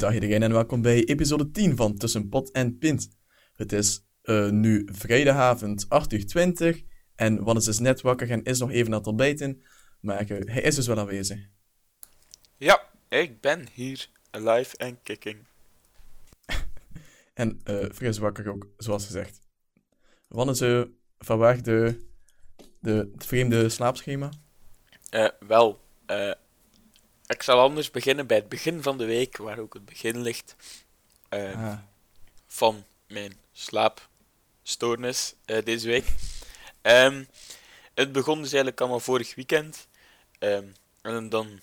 Dag iedereen en welkom bij episode 10 van Tussen Pot en Pint. Het is uh, nu vrijdagavond 8 uur 20 en Wannes is net wakker en is nog even aan het ontbijten, maar uh, hij is dus wel aanwezig. Ja, ik ben hier, alive en kicking. en uh, fris wakker ook, zoals gezegd. Wannes, vanwaar de, de, het vreemde slaapschema? Wel, uh, ik zal anders beginnen bij het begin van de week, waar ook het begin ligt uh, ah. van mijn slaapstoornis deze week. Um, het begon dus eigenlijk allemaal vorig weekend. Um, en dan,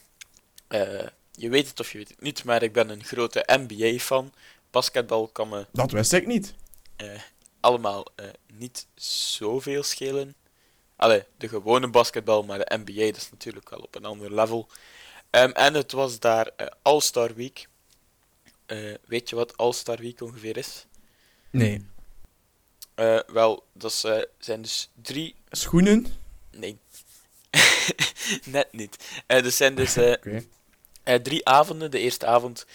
je weet het of je weet het niet, maar ik ben een grote NBA-fan. Basketbal kan me. Dat wist ik niet. allemaal niet zoveel schelen. Allee, de gewone basketbal, maar de NBA dat is natuurlijk wel op een ander level. Um, en het was daar uh, All-Star Week. Uh, weet je wat All-Star Week ongeveer is? Nee. Uh, wel, dat zijn dus drie... Schoenen? Nee. Net niet. dat zijn dus okay. drie avonden. De eerste avond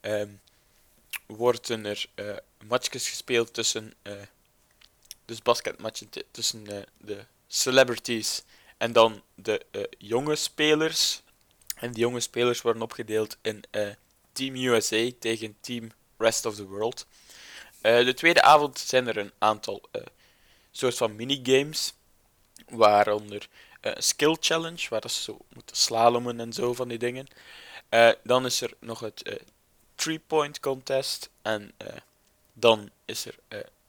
um, worden er matchjes gespeeld tussen... dus basketmatchen tussen de celebrities en dan de uh, jonge spelers. En die jonge spelers worden opgedeeld in uh, Team USA tegen Team Rest of the World. Uh, de tweede avond zijn er een aantal soort van minigames, waaronder Skill Challenge, waar ze zo moeten slalomen en zo van die dingen. dan is er nog het three-point contest en dan is er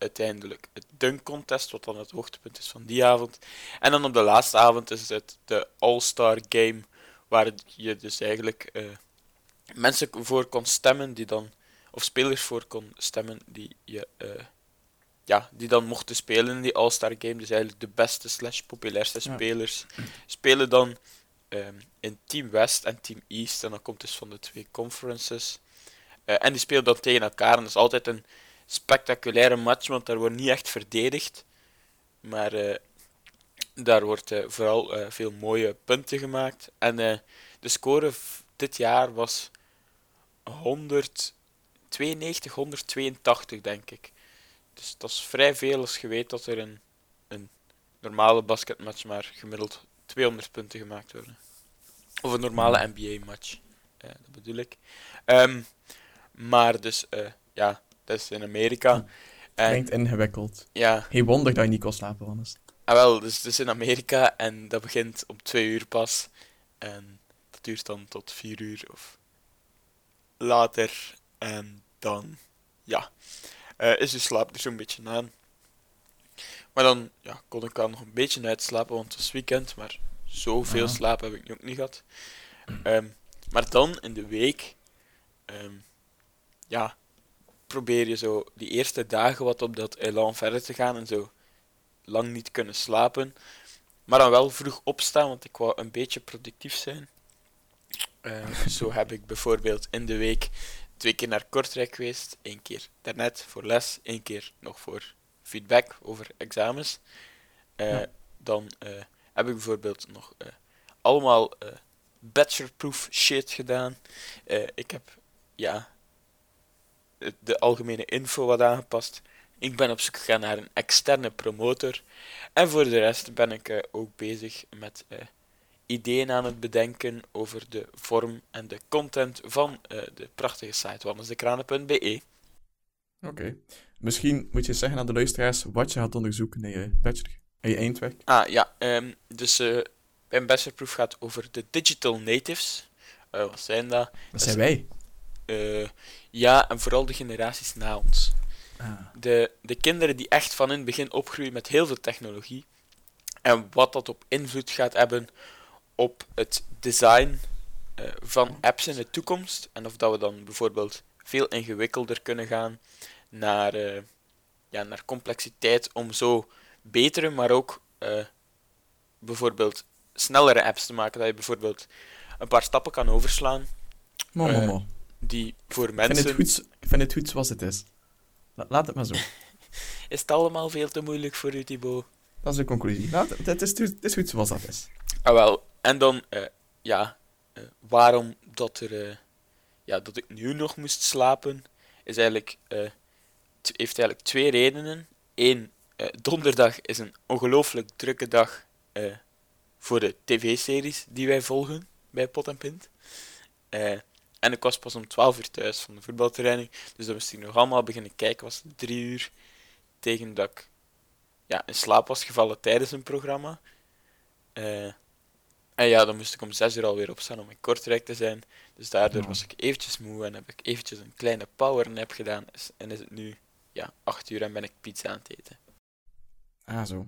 uiteindelijk het dunk contest, wat dan het hoogtepunt is van die avond. En dan op de laatste avond is het de All-Star Game, waar je dus eigenlijk uh, mensen voor kon stemmen die dan, of spelers voor kon stemmen die je, uh, ja, die dan mochten spelen in die All-Star Game. Dus eigenlijk de beste slash populairste spelers spelen dan um, in Team West en Team East. En dan komt dus van de twee conferences. Uh, en die spelen dan tegen elkaar. En dat is altijd een spectaculaire match, want daar wordt niet echt verdedigd. Maar daar wordt uh, vooral uh, veel mooie punten gemaakt. En de score dit jaar was 192, 182 denk ik. Dus dat is vrij veel als je weet dat er een, een normale basketmatch maar gemiddeld 200 punten gemaakt worden. Of een normale NBA-match, dat bedoel ik. Um, maar dus, ja, dat is in Amerika. Klinkt ingewikkeld. Ja. Geen wonder dat je niet kon slapen, anders. Ah, wel, dus het is in Amerika en dat begint om twee uur pas. En dat duurt dan tot vier uur of later. En dan, ja, uh, is je slaap er zo'n beetje aan. Maar dan ja, kon ik al nog een beetje uitslapen, want het was weekend. Maar zoveel ah. slaap heb ik nu ook niet gehad. Um, maar dan in de week, um, ja, probeer je zo die eerste dagen wat op dat elan verder te gaan en zo lang niet kunnen slapen. Maar dan wel vroeg opstaan, want ik wou een beetje productief zijn. Uh, zo heb ik bijvoorbeeld in de week twee keer naar Kortrijk geweest. één keer daarnet voor les, één keer nog voor feedback over examens. Uh, ja. Dan uh, heb ik bijvoorbeeld nog allemaal bachelorproof shit gedaan. ik heb ja, de algemene info wat aangepast. Ik ben op zoek gegaan naar een externe promotor. En voor de rest ben ik uh, ook bezig met uh, ideeën aan het bedenken over de vorm en de content van uh, de prachtige site wandelsdekranen.be. Oké. Okay. Misschien moet je zeggen aan de luisteraars wat je gaat onderzoeken in je bachelor, in je eindwerk. Ah ja, um, dus mijn bachelorproef gaat over de digital natives. wat zijn dat? Dat zijn wij. Ja, en vooral de generaties na ons. De, de kinderen die echt van in het begin opgroeien met heel veel technologie. En wat dat op invloed gaat hebben op het design eh, van apps in de toekomst. En of dat we dan bijvoorbeeld veel ingewikkelder kunnen gaan naar, eh, ja, naar complexiteit om zo betere, maar ook eh, bijvoorbeeld snellere apps te maken. Dat je bijvoorbeeld een paar stappen kan overslaan Mo, mo, mo. die voor Ik vind, mensen... het goed, ik vind het goed zoals het is. La- Laat het maar zo. Is het allemaal veel te moeilijk voor u, Thibaut? Dat is de conclusie. Laat het, het, is, het is goed zoals dat is. Ah, wel. En dan, eh, ja, eh, waarom dat, er, eh, ja, dat ik nu nog moest slapen, is eigenlijk, heeft eigenlijk twee redenen. Eén, donderdag is een ongelooflijk drukke dag voor de tv-series die wij volgen bij Pot en Pint. En ik was pas om 12 uur thuis van de voetbaltraining, dus dan moest ik nog allemaal beginnen kijken. Was het drie uur tegen dat ik ja, in slaap was gevallen tijdens een programma. Eh, en ja, dan moest ik om 6 uur alweer opstaan om in Kortrijk te zijn. Dus daardoor was ik eventjes moe en heb ik eventjes een kleine powernap gedaan. Is- En is het nu ja, 8 uur en ben ik pizza aan het eten. Ah, zo.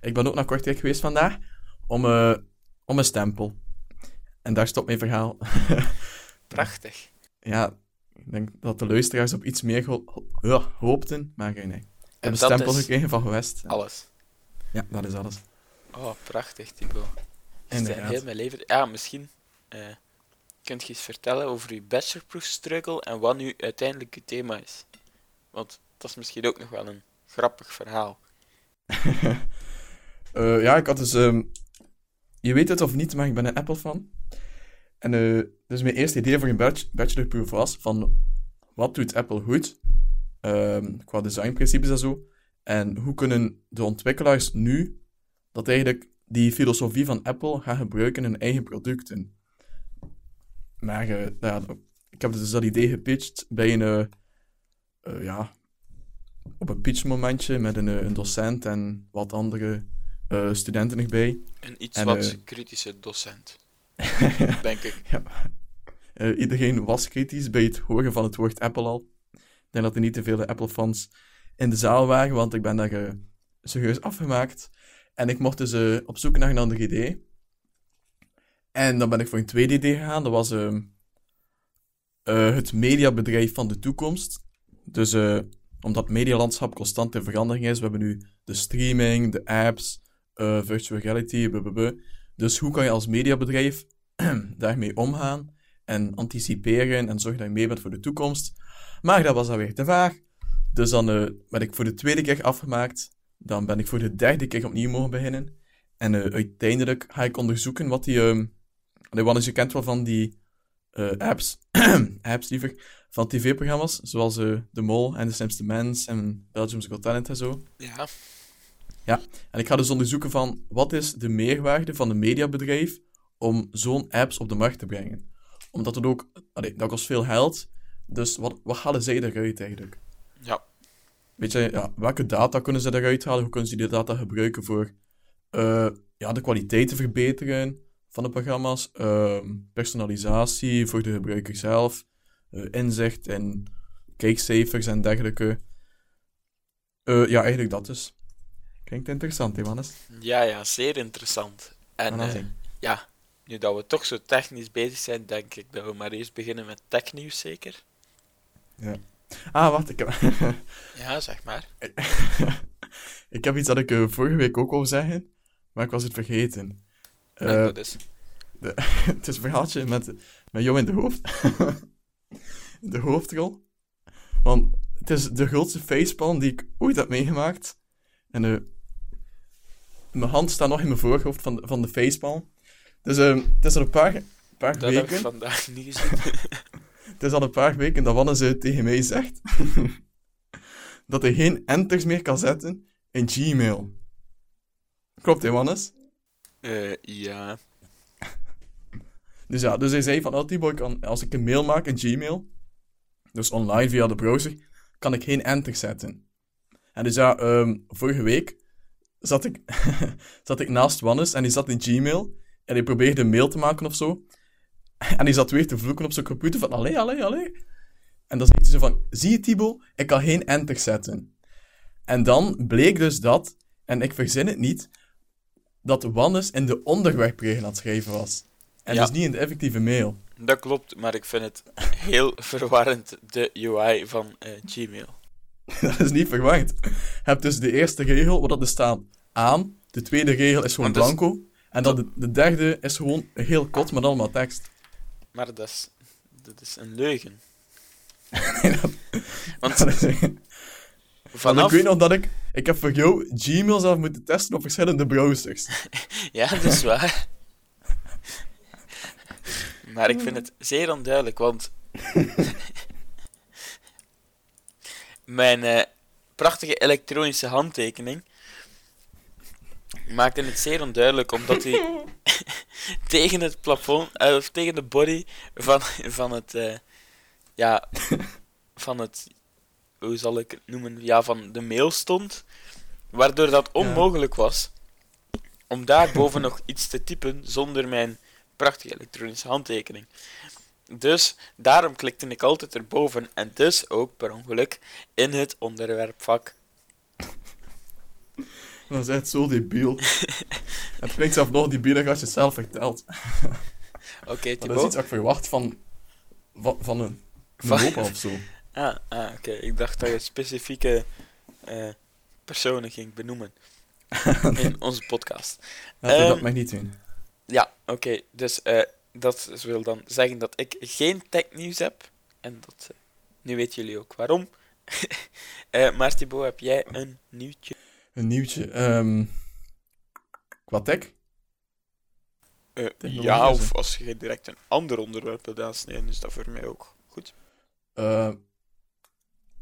Ik ben ook naar Kortrijk geweest vandaag om, eh, om een stempel. En daar stopt mijn verhaal. Prachtig. ja, ik denk dat de luisteraars op iets meer hoopten, maar nee. nee. Ik heb En stempel is gekregen van Gewest. alles. Ja, dat is alles. Oh, prachtig, Thibaut. Zijn Inderdaad. heel mijn leven... Ja, misschien eh kunt je eens vertellen over je bachelorproof struggle en wat nu uiteindelijk thema is. Want dat is misschien ook nog wel een grappig verhaal. Eh, ja, ik had dus... ehm, je weet het of niet, maar ik ben een Apple-fan. En dus mijn eerste idee voor een bach- bachelorproof was van... Wat doet Apple goed? Ehm, qua designprincipes en zo. En hoe kunnen de ontwikkelaars nu... Dat eigenlijk die filosofie van Apple gaan gebruiken in hun eigen producten. Maar eh, nou ja, ik heb dus dat idee gepitcht bij een... eh, ja, op een pitchmomentje met een, een docent en wat andere studenten erbij. Een iets En, wat kritische docent, denk ik. Eh, iedereen was kritisch bij het horen van het woord Apple al. Ik denk dat er niet te veel Apple-fans in de zaal waren, want ik ben daar eh, serieus afgemaakt. En ik mocht dus eh, op zoek naar een ander idee. En dan ben ik voor een tweede idee gegaan. Dat was ehm, eh, het mediabedrijf van de toekomst. Dus omdat het medialandschap constant in verandering is. We hebben nu de streaming, de apps, virtual reality, blablabla. Dus hoe kan je als mediabedrijf daarmee omgaan en anticiperen en zorgen dat je mee bent voor de toekomst? Maar dat was dan weer te vaag. Dus dan eh, ben ik voor de tweede keer afgemaakt. Dan ben ik voor de derde keer opnieuw mogen beginnen. En eh, uiteindelijk ga ik onderzoeken wat die... allee, Wannes, je kent wel van die eh, apps, apps liever, van tv-programma's, zoals De Mol en De Slimste Mens en Belgium's Got Talent en zo. Ja, En ik ga dus onderzoeken van wat is de meerwaarde van een mediabedrijf om zo'n apps op de markt te brengen. Omdat het ook, allee, dat kost veel geld, dus wat, wat halen zij eruit eigenlijk? ja. Weet je, ja, welke data kunnen ze eruit halen? Hoe kunnen ze die data gebruiken voor eh, ja, de kwaliteit te verbeteren van de programma's, ehm, personalisatie voor de gebruiker zelf, eh, inzicht in kijkcijfers en dergelijke. Eh, ja, eigenlijk dat dus. Klinkt interessant, hè, Wannes? ja, ja, zeer interessant. En zien. ja, nu dat we toch zo technisch bezig zijn, denk ik dat we maar eerst beginnen met technieuws, zeker? Ah, wacht, ik heb, Ja, zeg maar. ik heb iets dat ik eh, vorige week ook wou zeggen, maar ik was het vergeten. En Eh, dat is... het is een verhaaltje met, met jou in de hoofd. de hoofdrol. Want het is de grootste facepalm die ik ooit heb meegemaakt. En eh, mijn hand staat nog in mijn voorhoofd van, de- van de facepalm. Dus eh, het is al een paar, paar Dat heb ik weken. vandaag niet gezien. Het is al een paar weken dat Wannes tegen mij zegt dat hij geen enters meer kan zetten in Gmail. Klopt, hè, Wannes? Eh, ja. Dus ja, dus hij zei van, oh kan, als ik een mail maak in Gmail, dus online via de browser, kan ik geen enter zetten. En dus ja, ehm, vorige week zat ik, zat ik naast Wannes en die zat in Gmail en hij probeerde een mail te maken of zo. En hij zat weer te vloeken op zijn computer van, allee, allee, allee. En dan zei hij zo van, zie je Thibaut, ik kan geen enter zetten. En dan bleek dus dat, en ik verzin het niet, dat Wannes in de onderwerpregel aan het schrijven was. En Ja. dus niet in de effectieve mail. Dat klopt, maar ik vind het heel verwarrend, de UI van eh, Gmail. dat is niet verwarrend. Je hebt dus de eerste regel, wat dat er staat aan. De tweede regel is gewoon blanco. En dan de, de derde is gewoon heel kot met allemaal tekst. Maar dat is, dat is een leugen. Nee, dat- Want dat is- Want ik vanaf... weet nog dat ik... Ik heb voor jou Gmail zelf moeten testen op verschillende browsers. Ja, dat is waar. Maar ik vind het zeer onduidelijk, want... Mijn eh, prachtige elektronische handtekening maakte het zeer onduidelijk, omdat hij tegen het plafond, eh, of tegen de body van, van het, eh, ja, van het, hoe zal ik het noemen, ja, van de mail stond, waardoor dat onmogelijk was om daarboven nog iets te typen zonder mijn prachtige elektronische handtekening. Dus daarom klikte ik altijd erboven en dus ook per ongeluk in het onderwerpvak. Dat is echt zo debiel. het klinkt zelf nog debieler als je het zelf vertelt. Oké, Maar dat is iets wat ik verwacht van, van, van een Van- Europa of zo. Ah, ah oké. Ik dacht dat je specifieke eh, personen ging benoemen in onze podcast. Laten we dat Ehm, maar niet doen. Ja, oké. Dus eh, dat wil dan zeggen dat ik geen technieuws heb. En dat, nu weten jullie ook waarom. Eh maar Thibaut, heb jij een nieuwtje? Een nieuwtje. ehm qua tech? Eh, ja, of als je direct een ander onderwerp wilt aansnijden, is dat voor mij ook goed. Eh,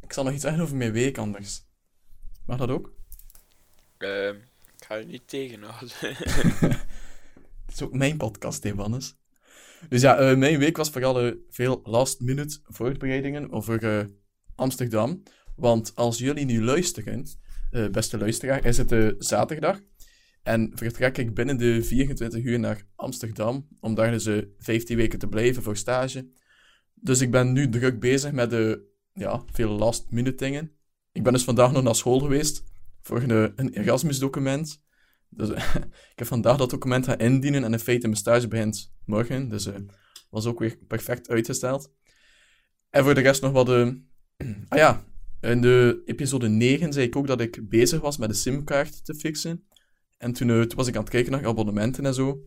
ik zal nog iets zeggen over mijn week anders. Mag dat ook? Ehm, ik ga je niet tegenhouden. Het is ook mijn podcast, Wannes. Dus ja, eh, mijn week was vooral eh, veel last-minute voorbereidingen over eh, Amsterdam. Want als jullie nu luisteren, beste luisteraar, is het zaterdag. En vertrek ik binnen de 24 uur naar Amsterdam, om daar dus eh, 15 weken te blijven voor stage. Dus ik ben nu druk bezig met de, ja, veel last-minute dingen. Ik ben dus vandaag nog naar school geweest voor een, Erasmus-document. Dus ik heb vandaag dat document gaan indienen en in feite mijn stage begint morgen. Dus eh was ook weer perfect uitgesteld. En voor de rest nog wat... eh ah ja, in de episode 9 zei ik ook dat ik bezig was met de simkaart te fixen. En toen, eh, was ik aan het kijken naar abonnementen en zo.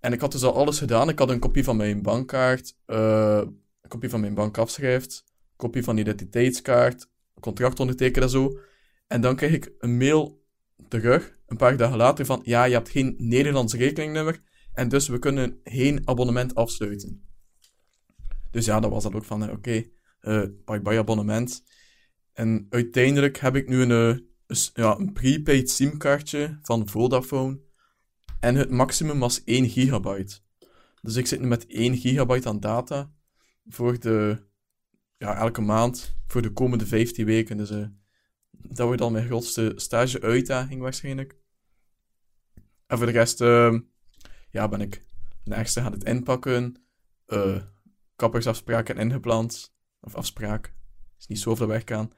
En ik had dus al alles gedaan. Ik had een kopie van mijn bankkaart, een kopie van mijn bankafschrift, een kopie van identiteitskaart, contract ondertekenen en zo. En dan kreeg ik een mail terug, een paar dagen later, van ja, je hebt geen Nederlands rekeningnummer en dus we kunnen geen abonnement afsluiten. Dus ja, dat was dat ook van, eh, oké, eh bye-bye abonnement. En uiteindelijk heb ik nu een, eh, ja, een prepaid simkaartje van Vodafone en het maximum was 1 gigabyte. Dus ik zit nu met 1 gigabyte aan data voor de, ja, elke maand voor de komende 15 weken. Dus dat wordt al mijn grootste stage-uitdaging waarschijnlijk. En voor de rest, ehm, ja, ben ik een extra aan het inpakken. eh kappersafspraken ingepland. Of afspraak. Is niet zo over de weg gaan.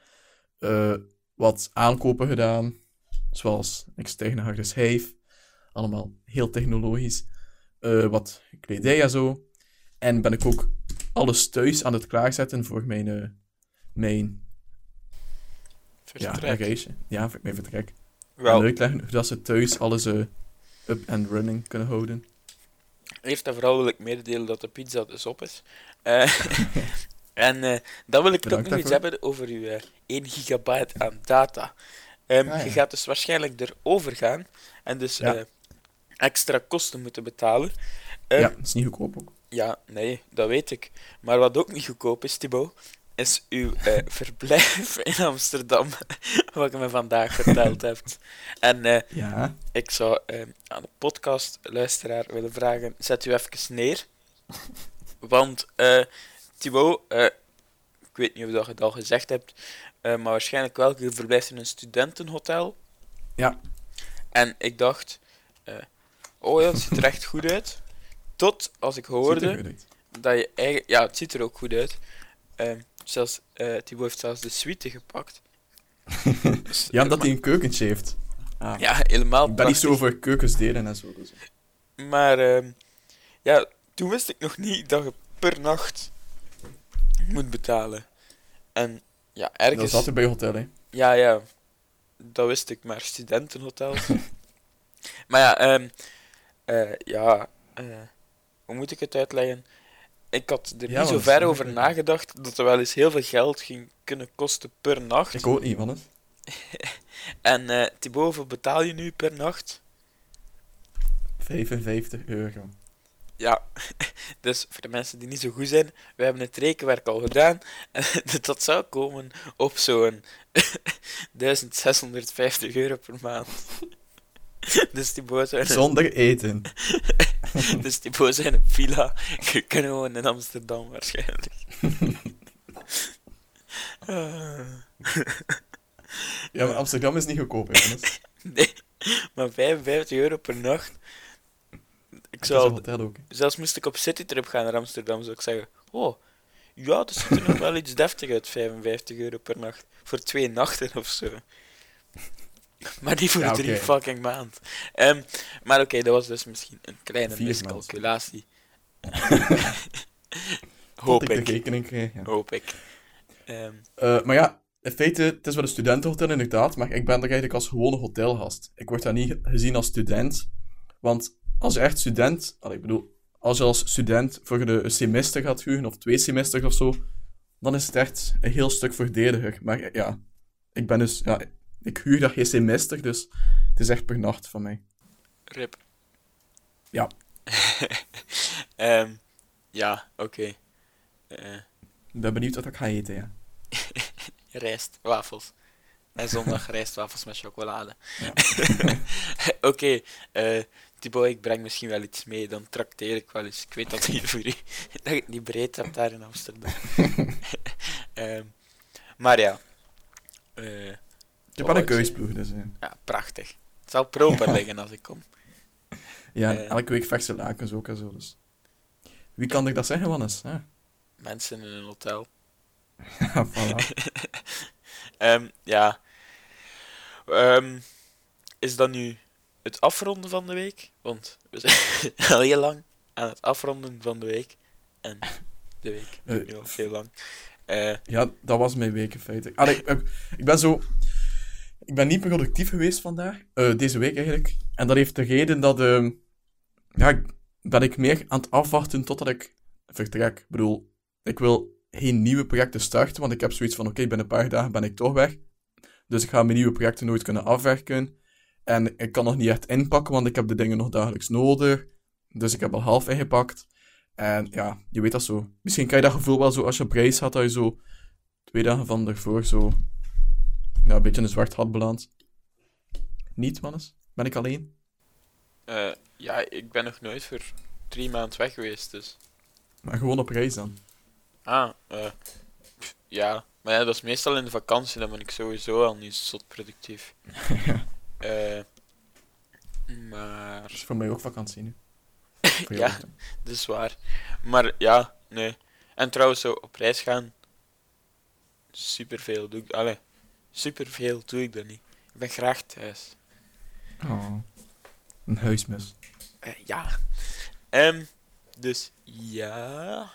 Eh, wat aankopen gedaan. Zoals ik stijg naar harde schijf. Allemaal heel technologisch. Eh, wat kledij en zo. En ben ik ook alles thuis aan het klaarzetten voor mijn, mijn ja, Vertrek. een reisje. Ja, voor mijn vertrek. Wel, En uitleggen hoe dat ze thuis alles up and running kunnen houden. eerst en vooral wil ik mededelen dat de pizza dus op is. Eh, en eh, dan wil ik toch Bedankt nog iets hebben over uw eh, 1 gigabyte aan data. Ehm, Ah, ja. Je gaat dus waarschijnlijk erover gaan en dus Ja. eh, extra kosten moeten betalen. Ehm, ja, dat is niet goedkoop ook. Ja, nee, dat weet ik. Maar wat ook niet goedkoop is, Thibaut, is uw eh, verblijf in Amsterdam, wat je me vandaag verteld hebt. En eh, Ja. ik zou eh, aan de podcastluisteraar willen vragen, zet u even neer. Want eh Thibaut, ik weet niet of dat je het al gezegd hebt, maar waarschijnlijk wel, je verblijft in een studentenhotel. Ja. En ik dacht, oh ja, het ziet er echt goed uit. Tot als ik hoorde dat je eigenlijk... Ja, het ziet er ook goed uit. Zelfs, eh Thibaut heeft zelfs de suite gepakt. Dus Ja, omdat helemaal- hij een keukentje heeft. Ah. Ja, helemaal Ik ben niet zo over keukens delen en zo. Dus. Maar, ehm, ja, toen wist ik nog niet dat je per nacht moet betalen. En ja, Dat ergens... zat er bij hotel, hè. Ja, ja. Dat wist ik, maar studentenhotels. maar ja, ehm eh, ja, eh, hoe moet ik het uitleggen? Ik had er Ja, niet zo ver over nagedacht dat er wel eens heel veel geld ging kunnen kosten per nacht. Ik ook niet, man. En eh Thibaut, hoeveel betaal je nu per nacht? 55 euro. Ja, dus voor de mensen die niet zo goed zijn, we hebben het rekenwerk al gedaan. En dat zou komen op zo'n 1650 euro per maand. Dus een, Zonder eten. dus Thibaut zou een villa kunnen wonen in Amsterdam waarschijnlijk. Ja, maar Amsterdam is niet goedkoop, Hannes. nee, maar 55 euro per nacht. Ik zou ook. Zelfs moest ik op citytrip gaan naar Amsterdam, zou ik zeggen: Oh, ja, dat ziet er nog wel iets deftig uit, 55 euro per nacht. Voor twee nachten of zo. Maar niet voor Ja, drie fucking maand. Ehm, maar oké, dat was dus misschien een kleine Vier miscalculatie. Hoop ik de ik. rekening kreeg, ja. Hoop ik. Maar ja, in feite, het is wel een studentenhotel inderdaad, maar ik ben er eigenlijk als gewone hotelgast. Ik word daar niet gezien als student, want als je echt student, allee, ik bedoel, als je als student voor de een semester gaat huren, of twee semesters of zo, dan is het echt een heel stuk voordeliger. Maar ja, ik ben dus, ja, ik huur daar geen semester, dus het is echt per nacht van mij. rip. Ja. Ehm, ja, oké. Eh, Ik ben benieuwd wat ik ga eten, ja. rijstwafels. En zondag rijstwafels met chocolade. Ja. Oké, eh Thibaut, ik breng misschien wel iets mee, dan trakteer ik wel eens. Ik weet dat hier voor u, dat je het niet breed hebt daar in Amsterdam. Ehm, maar ja, eh, Ik heb Wat wel een keusploeg, dus eh. ja, prachtig. Het zal proper liggen als ik kom. ja, Eh. elke week verse lakens ook en zo, dus. Wie kan ik dat zeggen, Wannes? Ja, Mensen in een hotel. voilà. Ehm, ja. Ehm, is dat nu het afronden van de week? Want we zijn al heel lang aan het afronden van de week. En de week Eh, nu al heel lang. Eh, Ja, dat was mijn week in feite. Allee, ik ben zo... Ik ben niet productief geweest vandaag. eh, deze week eigenlijk. En dat heeft de reden dat... ehm, ja, ben ik meer aan het afwachten totdat ik vertrek. Ik bedoel, ik wil geen nieuwe projecten starten, want ik heb zoiets van, oké, binnen een paar dagen ben ik toch weg. Dus ik ga mijn nieuwe projecten nooit kunnen afwerken. En ik kan nog niet echt inpakken, want ik heb de dingen nog dagelijks nodig. Dus ik heb al half ingepakt. En ja, je weet dat zo. Misschien kan je dat gevoel wel zo als je reis gaat, dat je zo twee dagen van ervoor zo ja, een beetje een zwart gat belandt. Niet, mannes? Ben ik alleen? eh, ja, ik ben nog nooit voor drie maanden weg geweest, dus... Maar gewoon op reis dan. Ah, pff, ja. Maar ja, dat is meestal in de vakantie, dan ben ik sowieso al niet zot productief. Eh, maar... Dat is voor mij ook vakantie nu. Ja. Dat is waar. Maar ja, nee. En trouwens, zo op reis gaan. Superveel doe ik. Allee, superveel doe ik dat niet. Ik ben graag thuis. Oh. Een huismus. Eh, ja. Ehm, dus ja.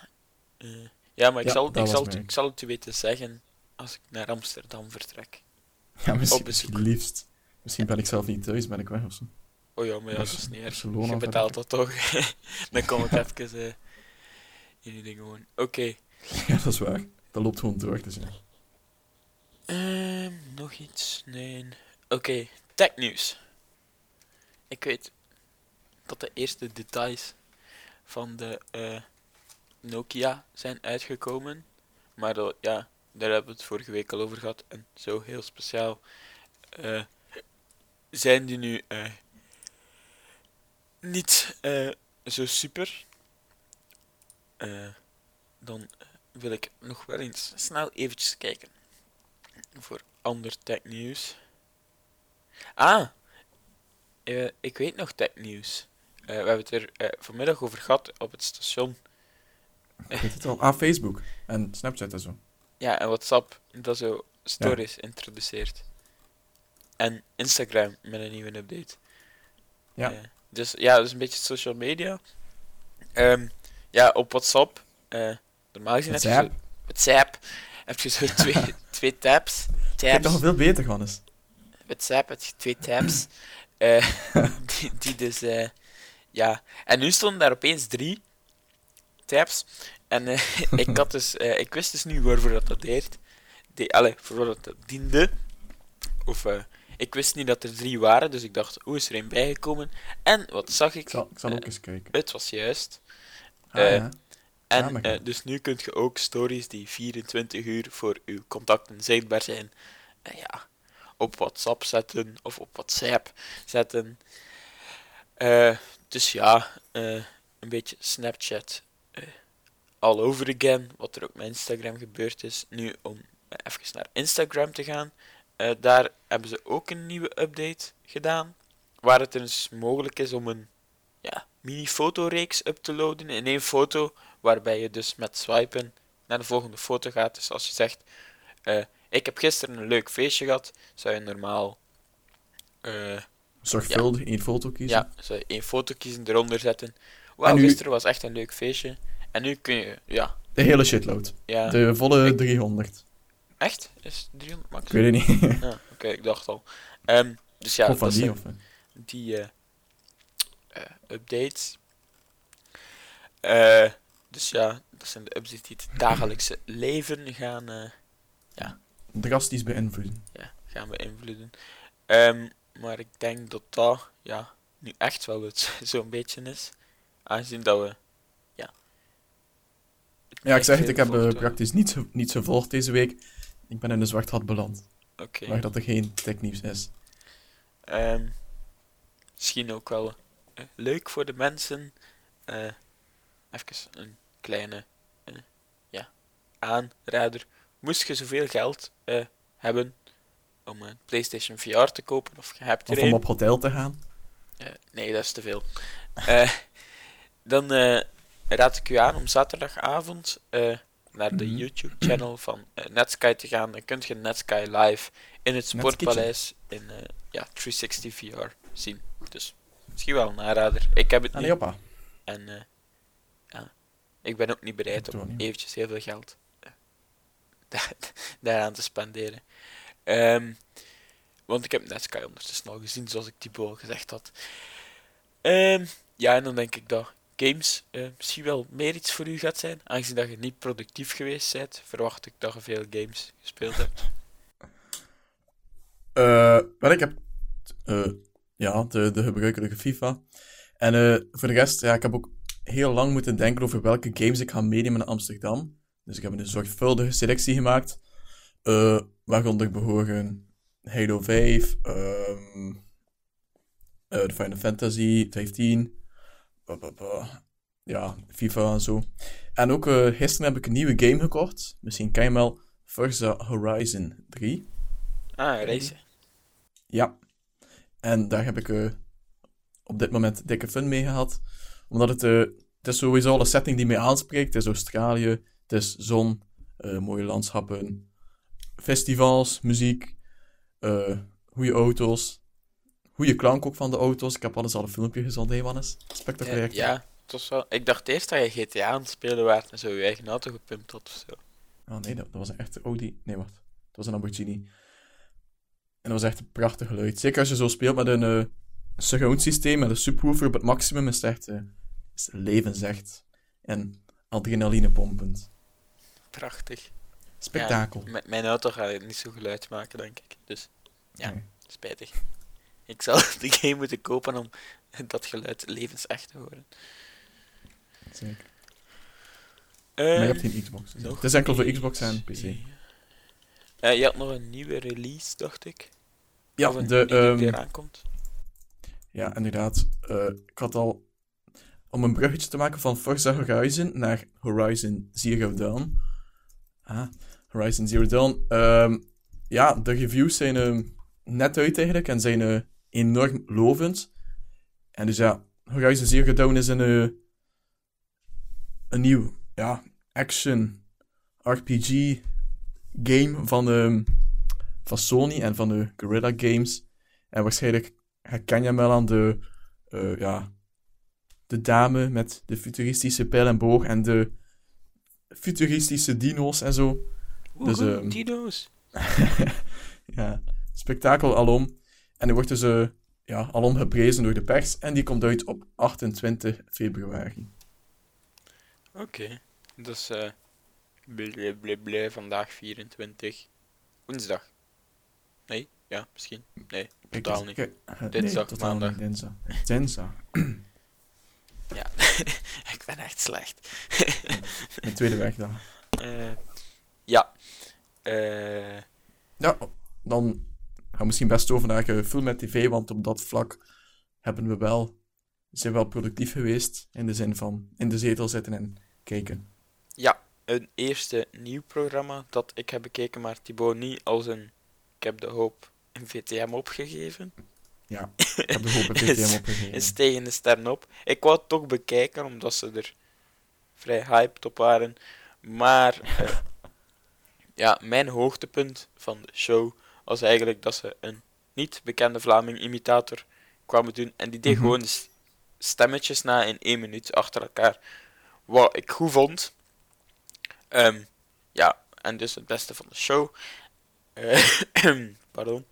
Eh, ja, maar ik, Ja, zal, ik, zal, ik zal het u weten zeggen als ik naar Amsterdam vertrek. Ja, misschien, misschien liefst. Misschien ben ik zelf niet thuis, ben ik weg of zo. Oh ja, maar ja, dat is niet erg. Je betaalt dat toch? Dan kom ik even eh in die dingen gewoon. Oké. Ja, dat is waar. Dat loopt gewoon door, dus ja. Ehm, nog iets? Nee. Oké, technieuws. Ik weet dat de eerste details van de eh, Nokia zijn uitgekomen. Maar ja, daar hebben we het vorige week al over gehad. En zo heel speciaal eh, zijn die nu eh, niet zo super. Dan wil ik nog wel eens snel eventjes kijken voor ander technieuws. Ah, eh, ik weet nog technieuws. Eh we hebben het er eh, vanmiddag over gehad op het station. Het al. Ah, Facebook. En Snapchat en zo. Ja, en WhatsApp dat zo stories introduceert. En Instagram met een nieuwe update. Ja. Dus ja, dat is een beetje social media. Ehm, ja, op WhatsApp, normaal gezien heb je zo, WhatsApp, heb je zo twee, twee tabs. Tabs. toch veel beter, Hannes. WhatsApp heb je twee tabs. eh, die, die dus, eh, ja. En nu stonden daar opeens drie tabs. En eh, ik had dus, ik wist dus niet waarvoor dat, dat deed. Allee, voor wat dat, dat diende. Of, ik wist niet dat er drie waren, dus ik dacht, hoe is er een bijgekomen? En wat zag ik? Ik zal, ik zal ook eens kijken. Het was juist. Ah, ja. En eh, dus nu kunt je ook stories die 24 uur voor uw contacten zichtbaar zijn, eh, ja, op WhatsApp zetten of op WhatsApp zetten. Eh, dus ja, een beetje Snapchat all over again, wat er ook met Instagram gebeurd is. Nu om even naar Instagram te gaan, daar hebben ze ook een nieuwe update gedaan, waar het dus mogelijk is om een ja, mini-fotoreeks up te loaden in één foto, waarbij je dus met swipen naar de volgende foto gaat. Dus als je zegt, eh, ik heb gisteren een leuk feestje gehad, zou je normaal eh, Zorgvuldig één foto kiezen. ja, zou je één foto kiezen, eronder zetten. Wauw, nu- gisteren was echt een leuk feestje. En nu kun je, ja, De hele shitload. ja De volle Ik- 300. echt? Is het 300 max? Ik weet het niet. Ja, oké, ik dacht al. Ehm, dus ja, of van dat die, of... die eh, updates. Eh, dus ja, dat zijn de updates die het dagelijkse leven gaan, eh, drastisch beïnvloeden. ja, gaan beïnvloeden. Ehm, maar ik denk dat dat ja, nu echt wel het zo'n beetje is. Aangezien dat we. Ja, Ja, ik zeg het, ik heb eh, gevolgd praktisch niets, ge- niets gevolgd deze week. Ik ben in de zwart gat beland. Oké. Maar dat er geen technieuws is. Ehm, misschien ook wel eh, leuk voor de mensen. eh even een kleine eh, ja, aanrader. Moest je zoveel geld eh, hebben om een PlayStation VR te kopen, of je hebt er Of om op hotel te gaan. nee, dat is te veel. Dan raad ik u aan om zaterdagavond naar de Mhm. YouTube-channel van Netsky te gaan. Dan kunt je Netsky live in het. Sportpaleis in ja, 360 VR zien. Dus misschien wel een aanrader. Ik heb het Allee, niet. hoppa. En eh, ja, ik ben ook niet bereid om niet. eventjes heel veel geld eh, daar, daaraan te spenderen. Ehm, want ik heb Netsky ondertussen al gezien, zoals ik Thibaut al gezegd had. Ehm, ja, en dan denk ik dat games eh, misschien wel meer iets voor u gaat zijn. Aangezien dat je niet productief geweest bent, verwacht ik dat je veel games gespeeld hebt. Eh, wel, ik heb eh, ja, de, de gebruikelijke FIFA. En eh, voor de rest, ja, ik heb ook heel lang moeten denken over welke games ik ga meenemen naar Amsterdam. Dus ik heb een zorgvuldige selectie gemaakt. eh waaronder behoren Halo 5, ehm eh, de Final Fantasy 15, ba, ba, ba. ja, FIFA en zo. En ook gisteren heb ik een nieuwe game gekocht. Misschien ken je hem wel, Forza Horizon 3. Ah, racen. Ja. En daar heb ik eh, op dit moment dikke fun mee gehad. Omdat het, eh, het is sowieso al een setting die mij aanspreekt. Het is Australië, het is zon, eh, mooie landschappen, festivals, muziek, goede auto's, goede klank ook van de auto's. Ik heb alles al een filmpje gezond, hè, Wannes? Spectaculair. Ja, het was wel... Ik dacht eerst dat je GTA aan het spelen waart en zo je eigen auto gepimpt had of zo. Oh nee, dat, dat was een echte Audi. Nee, wacht. Het was een Lamborghini. En dat was echt een prachtig geluid. Zeker als je zo speelt met een eh surround systeem, met een subwoofer op het maximum, is het echt eh, is levensecht. En adrenalinepompend. Prachtig. Spektakel. Ja, mijn auto gaat niet zo geluid maken, denk ik. Dus ja. Nee. spijtig. Ik zal de game moeten kopen om dat geluid levensecht te horen. Zeker. Eh, maar je hebt geen Xbox. dus Het is enkel voor. Xbox en PC. Eh, je had nog een nieuwe release, dacht ik. Ja, of een de, die ehm, eraan komt. ja, inderdaad. Eh, ik had al... Om een bruggetje te maken van Forza Horizon naar Horizon Zero Dawn. Ah, Horizon Zero Dawn. Ehm, ja, de reviews zijn ehm, net uit eigenlijk en zijn eh, enorm lovend. En dus ja, Horizon Zero Dawn is een, een nieuw ja, action RPG game van, ehm, van Sony en van de Guerrilla Games. En waarschijnlijk herken je hem wel aan de, eh, ja, de dame met de futuristische pijl en boog en de futuristische dino's en zo. Dus, Woehoe, ehm, dino's. ja, spektakel alom. En die wordt dus eh, ja, alom geprezen door de pers. En die komt uit op 28 februari. Oké. Dus. Blé, vandaag 24. Woensdag. Nee? Ja, misschien. Nee, Kijk, totaal niet. eh, Dinsdag, nee, totaal maandag. dinsdag. Dinsdag. Ja, ik ben echt slecht. De tweede werkdag. Eh, ja. Eh, Ja, dan gaan we misschien best over naar eh, film en tv, want op dat vlak hebben we wel, zijn we wel productief geweest. In de zin van in de zetel zitten en kijken. ja, een eerste nieuw programma dat ik heb bekeken, maar Thibaut niet als een... Ik heb de hoop in VTM opgegeven. Ja, ik heb de hoop op Is- VTM opgegeven. Is tegen de sterren op. Ik wou het toch bekijken, omdat ze er vrij hyped op waren. Maar eh, ja, mijn hoogtepunt van de show was eigenlijk dat ze een niet bekende Vlaming-imitator kwamen doen. En die deed Mhm. gewoon stemmetjes na in één minuut achter elkaar. Wat ik goed vond. Ehm, ja, en dus het beste van de show. Eh, pardon.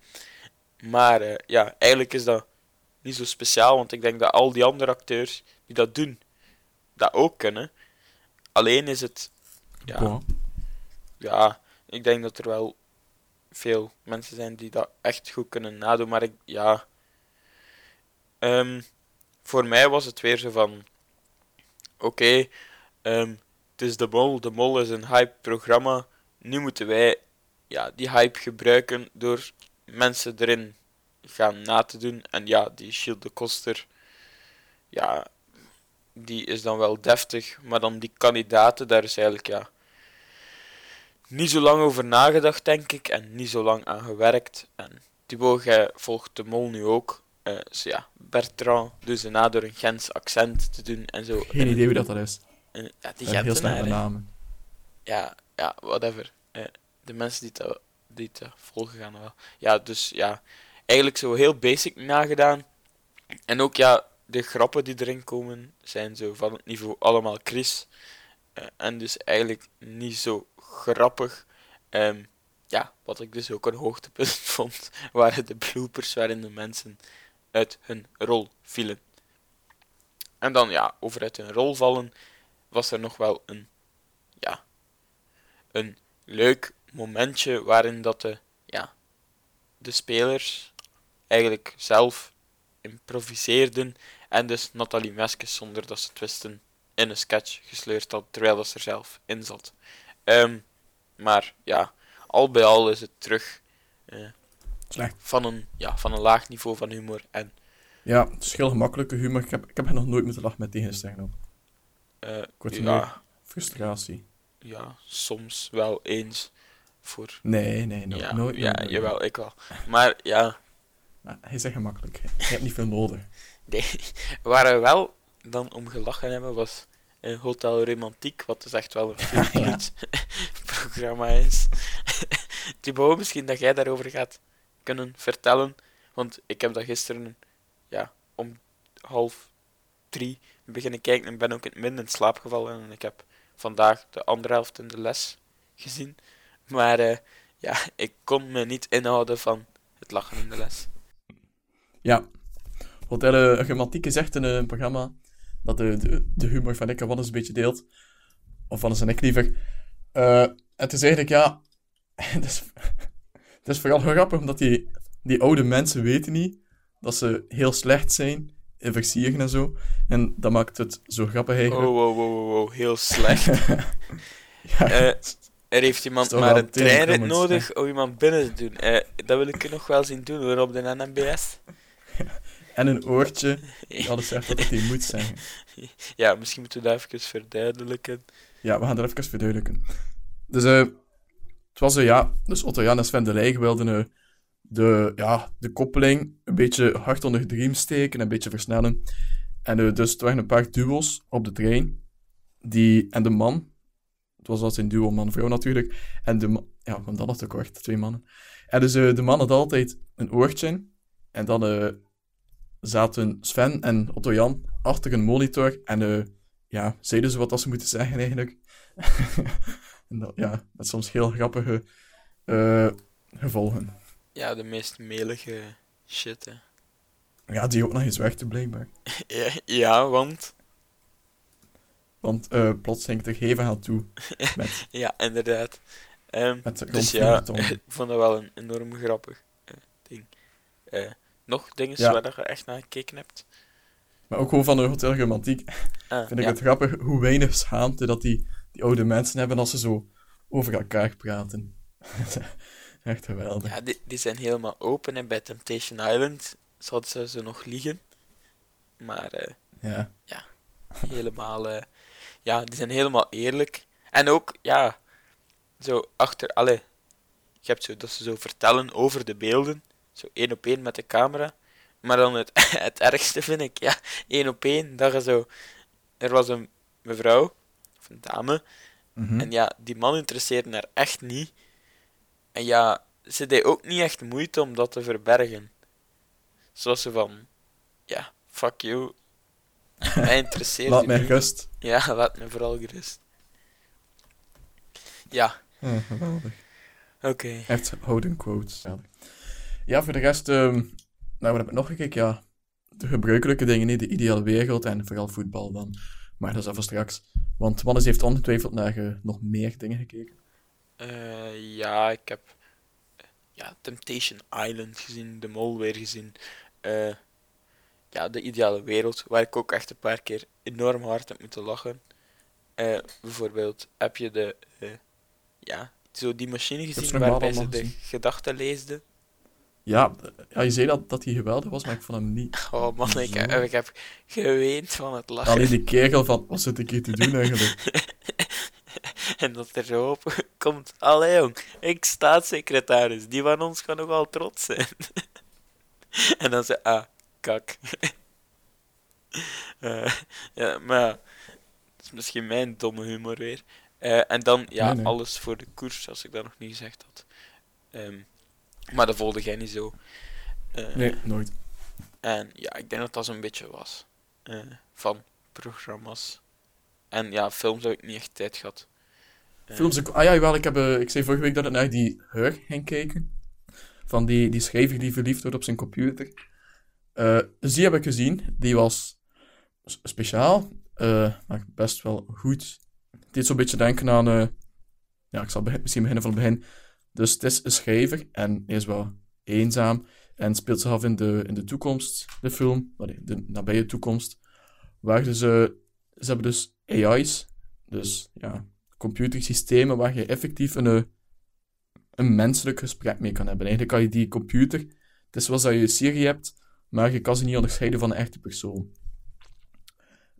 Maar eh, ja, eigenlijk is dat niet zo speciaal, want ik denk dat al die andere acteurs die dat doen, dat ook kunnen. Alleen is het, ja, ja, ik denk dat er wel veel mensen zijn die dat echt goed kunnen nadoen, maar ik, ja. Ehm, voor mij was het weer zo van, oké, ehm, het is de mol, de mol is een hype programma, nu moeten wij ja, die hype gebruiken door mensen erin gaan na te doen. En ja, die Shield de Koster, ja, die is dan wel deftig, maar dan die kandidaten, daar is eigenlijk ja, niet zo lang over nagedacht, denk ik, en niet zo lang aan gewerkt. En Thibaut, jij volgt de mol nu ook. Eh, dus ja, Bertrand doet ze na door een Gens accent te doen en zo. Geen idee wie dat, dat is. En, ja, die En heel namen. Ja, ja, whatever. Eh, de mensen die het, die het volgen gaan wel. Ja, dus ja, eigenlijk zo heel basic nagedaan. En ook ja, de grappen die erin komen zijn zo van het niveau allemaal Chris. Eh, en dus eigenlijk niet zo grappig. Ehm, ja, wat ik dus ook een hoogtepunt vond, waren de bloopers waarin de mensen uit hun rol vielen. En dan ja, over uit hun rol vallen, was er nog wel een, ja, een leuk momentje waarin dat de, ja, de spelers eigenlijk zelf improviseerden en dus Nathalie Meskes zonder dat ze het wisten in een sketch gesleurd had terwijl dat ze er zelf in zat. Ehm, maar ja, al bij al is het terug eh, Slecht. van, een, ja, van een laag niveau van humor en Ja, het is heel gemakkelijke humor. Ik heb, ik heb nog nooit moeten lachen met tegenstelling op. er ja, Frustratie. ja, soms wel eens voor Nee, nee, no, ja, nooit. ja, nooit. jawel, ik wel. Maar ja, Maar hij zegt gemakkelijk. Je hebt niet veel nodig. Nee, waar we wel dan om gelachen hebben was een Hotel Romantiek, wat dus echt wel een Ja. programma is. Thibaut, misschien dat jij daarover gaat kunnen vertellen, want ik heb dat gisteren ja, om half drie beginnen kijken en ben ook in het in slaap gevallen en ik heb vandaag de andere helft in de les gezien. Maar eh, ja, ik kon me niet inhouden van het lachen in de les. Ja. Hotel uh, Romantiek is echt een eh, programma dat de, de, de humor van ik en Wannes een beetje deelt. Of Wannes en ik liever. Eh, het is eigenlijk, ja... het, is, het is vooral grappig, omdat die, die oude mensen weten niet dat ze heel slecht zijn in versieren en zo. En dat maakt het zo grappig Oh, eigenlijk. wow, wow, wow, wow, heel slecht. ja, Eh, Er heeft iemand maar een treinrit tegenkomend, nodig om iemand binnen te doen. Eh, dat wil ik nog wel zien doen hoor, op de NMBS. en een oortje alles zegt wat hij moet zeggen. Ja, misschien moeten we dat even verduidelijken. Ja, we gaan dat even verduidelijken. Dus eh, het was eh, ja, dus Otto Jan en Sven de Leij wilden de, ja, de koppeling een beetje hard onder de riem steken, een beetje versnellen. En eh, dus er waren een paar duo's op de trein. Die, en de man, het was altijd een duo man-vrouw natuurlijk. En de man, ja, want dan nog kort, twee mannen. En dus eh, de man had altijd een oortje. En dan, eh, zaten Sven en Otto Jan achter een monitor en ja, zeiden ze wat dat ze moeten zeggen eigenlijk. en dat, ja, met soms heel grappige gevolgen. Ja, de meest melige shit, hè. Ja, die ook nog eens werkte blijkbaar. Ja, ja want... Want eh plots ging het er hevig aan toe met, Ja, inderdaad. Ehm, met de dus ja, ik vond dat wel een enorm grappig eh, ding. Eh, nog dingen Ja. waar je echt naar gekeken hebt? Maar ook gewoon van de Hotel Romantiek Ah, vind ik ja. het grappig hoe weinig schaamte dat die, die oude mensen hebben als ze zo over elkaar praten. Echt geweldig. Ja, die, die zijn helemaal open en bij Temptation Island zouden ze ze nog liegen. Maar eh, Ja. helemaal, eh, ja, die zijn helemaal eerlijk. En ook, ja, zo achter, alle, je hebt zo dat ze zo vertellen over de beelden, zo één op één met de camera. Maar dan het, het ergste vind ik, ja, één op één, dat je zo, er was een mevrouw, of een dame, Mhm. en ja, die man interesseerde haar echt niet. En ja, ze deed ook niet echt moeite om dat te verbergen. Zoals ze van, ja, fuck you. Mij interesseert Laat mij niet. rust. Ja, laat me vooral gerust. Ja, Ja, geweldig. oké. Echt houden quotes. Ja. ja, voor de rest, ehm nou, wat heb ik nog gekeken? Ja, de gebruikelijke dingen, nee, de ideale wereld en vooral voetbal dan. Maar dat is even straks. Want Wannes heeft ongetwijfeld naar eh, nog meer dingen gekeken. Eh, ja, ik heb ja, Temptation Island gezien, De Mol weer gezien. Eh, ja, De Ideale Wereld, waar ik ook echt een paar keer enorm hard heb moeten lachen. Eh, bijvoorbeeld, heb je de, ja, zo die machine gezien waarbij ze de gedachten leesden? Ja, ja, je zei dat, dat hij geweldig was, maar ik vond hem niet. Oh man, ik, Zo. ik heb geweend van het lachen. Alleen die kerel van, wat zit ik hier te doen eigenlijk? En dat er op komt. Allee jong, ik staatssecretaris, die van ons gaan nogal trots zijn. en dan zei ah, kak. Eh, ja, maar ja, dat is misschien mijn domme humor weer. Eh, en dan, ja, Nee, nee. alles voor de koers, als ik dat nog niet gezegd had. Ehm, maar dat volgde jij niet zo. Eh, Nee, nooit. En ja, ik denk dat dat zo'n beetje was. van programma's. En ja, films heb ik niet echt tijd gehad. Eh, Films, ah ja, jawel, ik, heb, eh, ik zei vorige week dat ik naar die Her ging kijken. Van die, die schrijver die verliefd wordt op zijn computer. Eh, die heb ik gezien. Die was speciaal, maar best wel goed. Het deed zo'n beetje denken aan... ja, ik zal misschien beginnen van het begin. Dus het is een schrijver en hij is wel eenzaam. En speelt zich af in de, in de toekomst, de film. De nabije toekomst. Waar eh, ze hebben dus AI's. Dus ja, computersystemen waar je effectief een, eh, een menselijk gesprek mee kan hebben. Eigenlijk kan je die computer, het is zoals dat je Siri hebt, maar je kan ze niet onderscheiden van een echte persoon.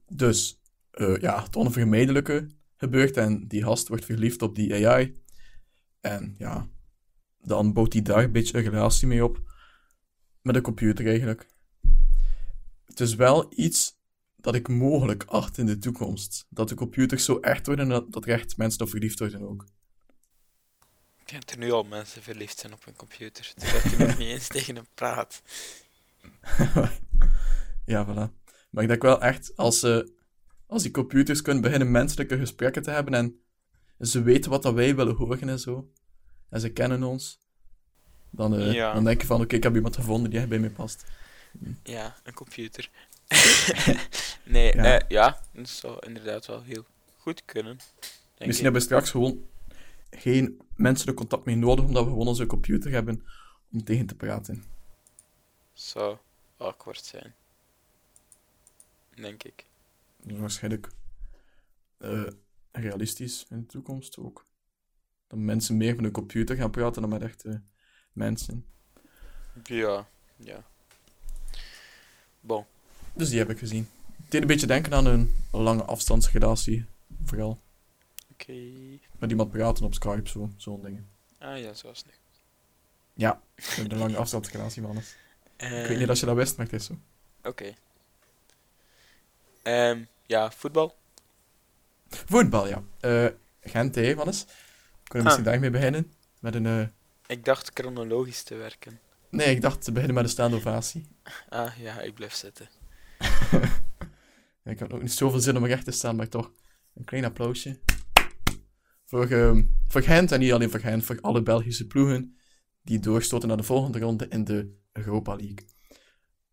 Dus, eh, ja, het onvermijdelijke gebeurt en die gast wordt verliefd op die AI. En ja, dan bouwt hij daar een beetje een relatie mee op. Met de computer eigenlijk. Het is wel iets dat ik mogelijk acht in de toekomst. Dat de computers zo echt worden en dat, dat er echt mensen op verliefd worden ook. Ik denk dat er nu al mensen verliefd zijn op een computer. Terwijl ik er nog niet eens tegen hem praat. ja, voilà. Maar ik denk wel echt, als, ze als die computers kunnen beginnen menselijke gesprekken te hebben en ze weten wat dat wij willen horen en zo, en ze kennen ons, dan, Ja. dan denk je van, oké, ik heb iemand gevonden die echt bij mij past. Ja, een computer. nee, Ja. ja. ja, dat zou inderdaad wel heel goed kunnen. Misschien hebben we straks gewoon geen menselijk contact meer nodig, omdat we gewoon onze computer hebben om tegen te praten. Zou awkward zijn. Denk ik. Dat is waarschijnlijk eh, realistisch in de toekomst ook. Dat mensen meer met een computer gaan praten dan met echte mensen. Ja, ja. Bon. Dus die heb ik gezien. Deed een beetje denken aan een lange afstandsrelatie, vooral. Oké. Met iemand praten op Skype, zo, zo'n dingen. Ah ja, zoals nu. Ja, een lange afstandsrelatie, man. Ik weet niet of je dat wist, maar het is zo. Oké. Ehm, ja, voetbal. Voetbal, ja. Eh Gent, hè, Wannes? Kunnen we Ah. misschien daarmee beginnen? Met een... eh, Ik dacht chronologisch te werken. Nee, ik dacht te beginnen met een staande ovatie. Ah, ja, ik blijf zitten. Ik heb ook niet zoveel zin om recht te staan, maar toch een klein applausje. Voor, ehm, voor Gent, en niet alleen voor Gent, voor alle Belgische ploegen die doorstoten naar de volgende ronde in de Europa League.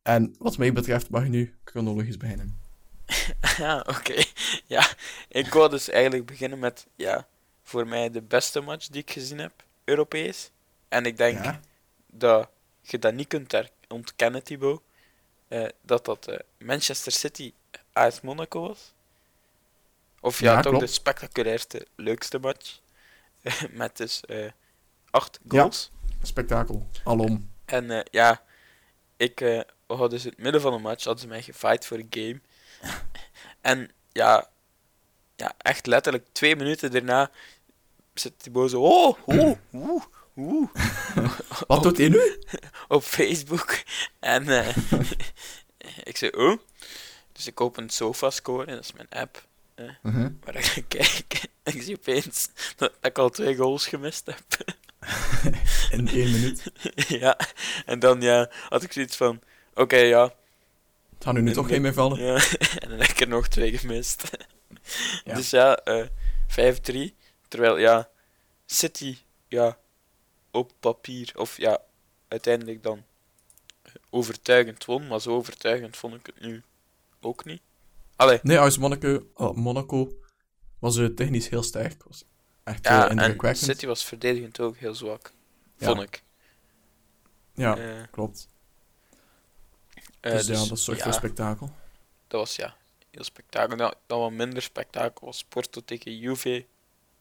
En wat mij betreft mag je nu chronologisch beginnen. Ja, oké. Ja, ik wou dus eigenlijk beginnen met, ja, voor mij de beste match die ik gezien heb, Europees. En ik denk Ja? dat je dat niet kunt ontkennen, Thibaut, eh, dat dat eh, Manchester City AS Monaco was. Of ja, Ja, toch klopt. de spectaculairste, leukste match. Met dus eh, acht Ja. goals. Spektakel. Alom. En eh, ja, ik we hadden dus in het midden van de match hadden ze mij gefight voor een game. en ja, ja, echt letterlijk twee minuten daarna zit Thibaut zo, oh, oh, oeh, oeh, Wat doet hij nu? op Facebook. En ik zei, oh. Dus ik open SofaScore, en dat is mijn app, Mhm. waar ik kijk. En ik zie opeens dat ik al twee goals gemist heb. In één minuut. ja, en dan ja, had ik zoiets van, oké, ja, Het gaat nu, nu toch geen meer vallen. Ja, en dan heb ik er nog twee gemist. Ja. Dus ja, eh 5-3. Terwijl, ja, City, ja, op papier, of ja, uiteindelijk dan overtuigend won, maar zo overtuigend vond ik het nu ook niet. Allee, Nee, AS Monaco, oh, Monaco was eh, technisch heel sterk. Was echt ja, eh, en. City was verdedigend ook heel zwak, Ja. vond ik. Ja, Eh, klopt. dus, ja, dus, dat zorgt ja, voor spektakel. dat was ja, heel spektakel. Dan, dan wat minder spektakel was Porto tegen Juve,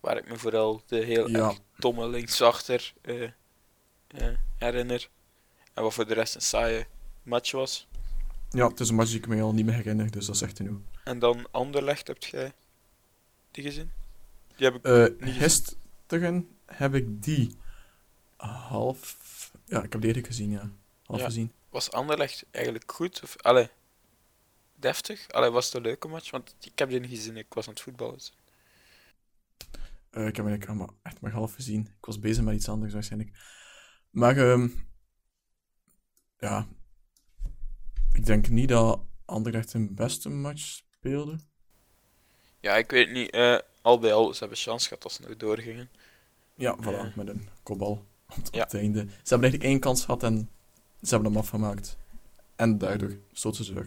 waar ik me vooral de heel Ja. erg domme linksachter herinner. En wat voor de rest een saaie match was. Ja, het is een match die ik me al niet meer herinner, dus dat is echt genoeg. En dan Anderlecht, heb jij die gezien? Die heb ik... Eh Niet gisteren heb ik die half... Ja, ik heb die eerder gezien, ja. Half Ja. gezien. Was Anderlecht eigenlijk goed? Of, allee, deftig? Allee, was het een leuke match? Want ik heb die niet gezien, ik was aan het voetballen. dus- Eh, ik heb eigenlijk allemaal echt maar half gezien. Ik was bezig met iets anders waarschijnlijk. Maar, ehm ja... Ik denk niet dat Anderlecht zijn beste match speelde. Ja, ik weet niet. eh, al bij al, ze hebben chance gehad als ze nog doorgingen. Ja, voilà, met een kopbal op, Ja. het einde. Ze hebben eigenlijk één kans gehad en ze hebben hem afgemaakt. En daardoor stoten ze weg.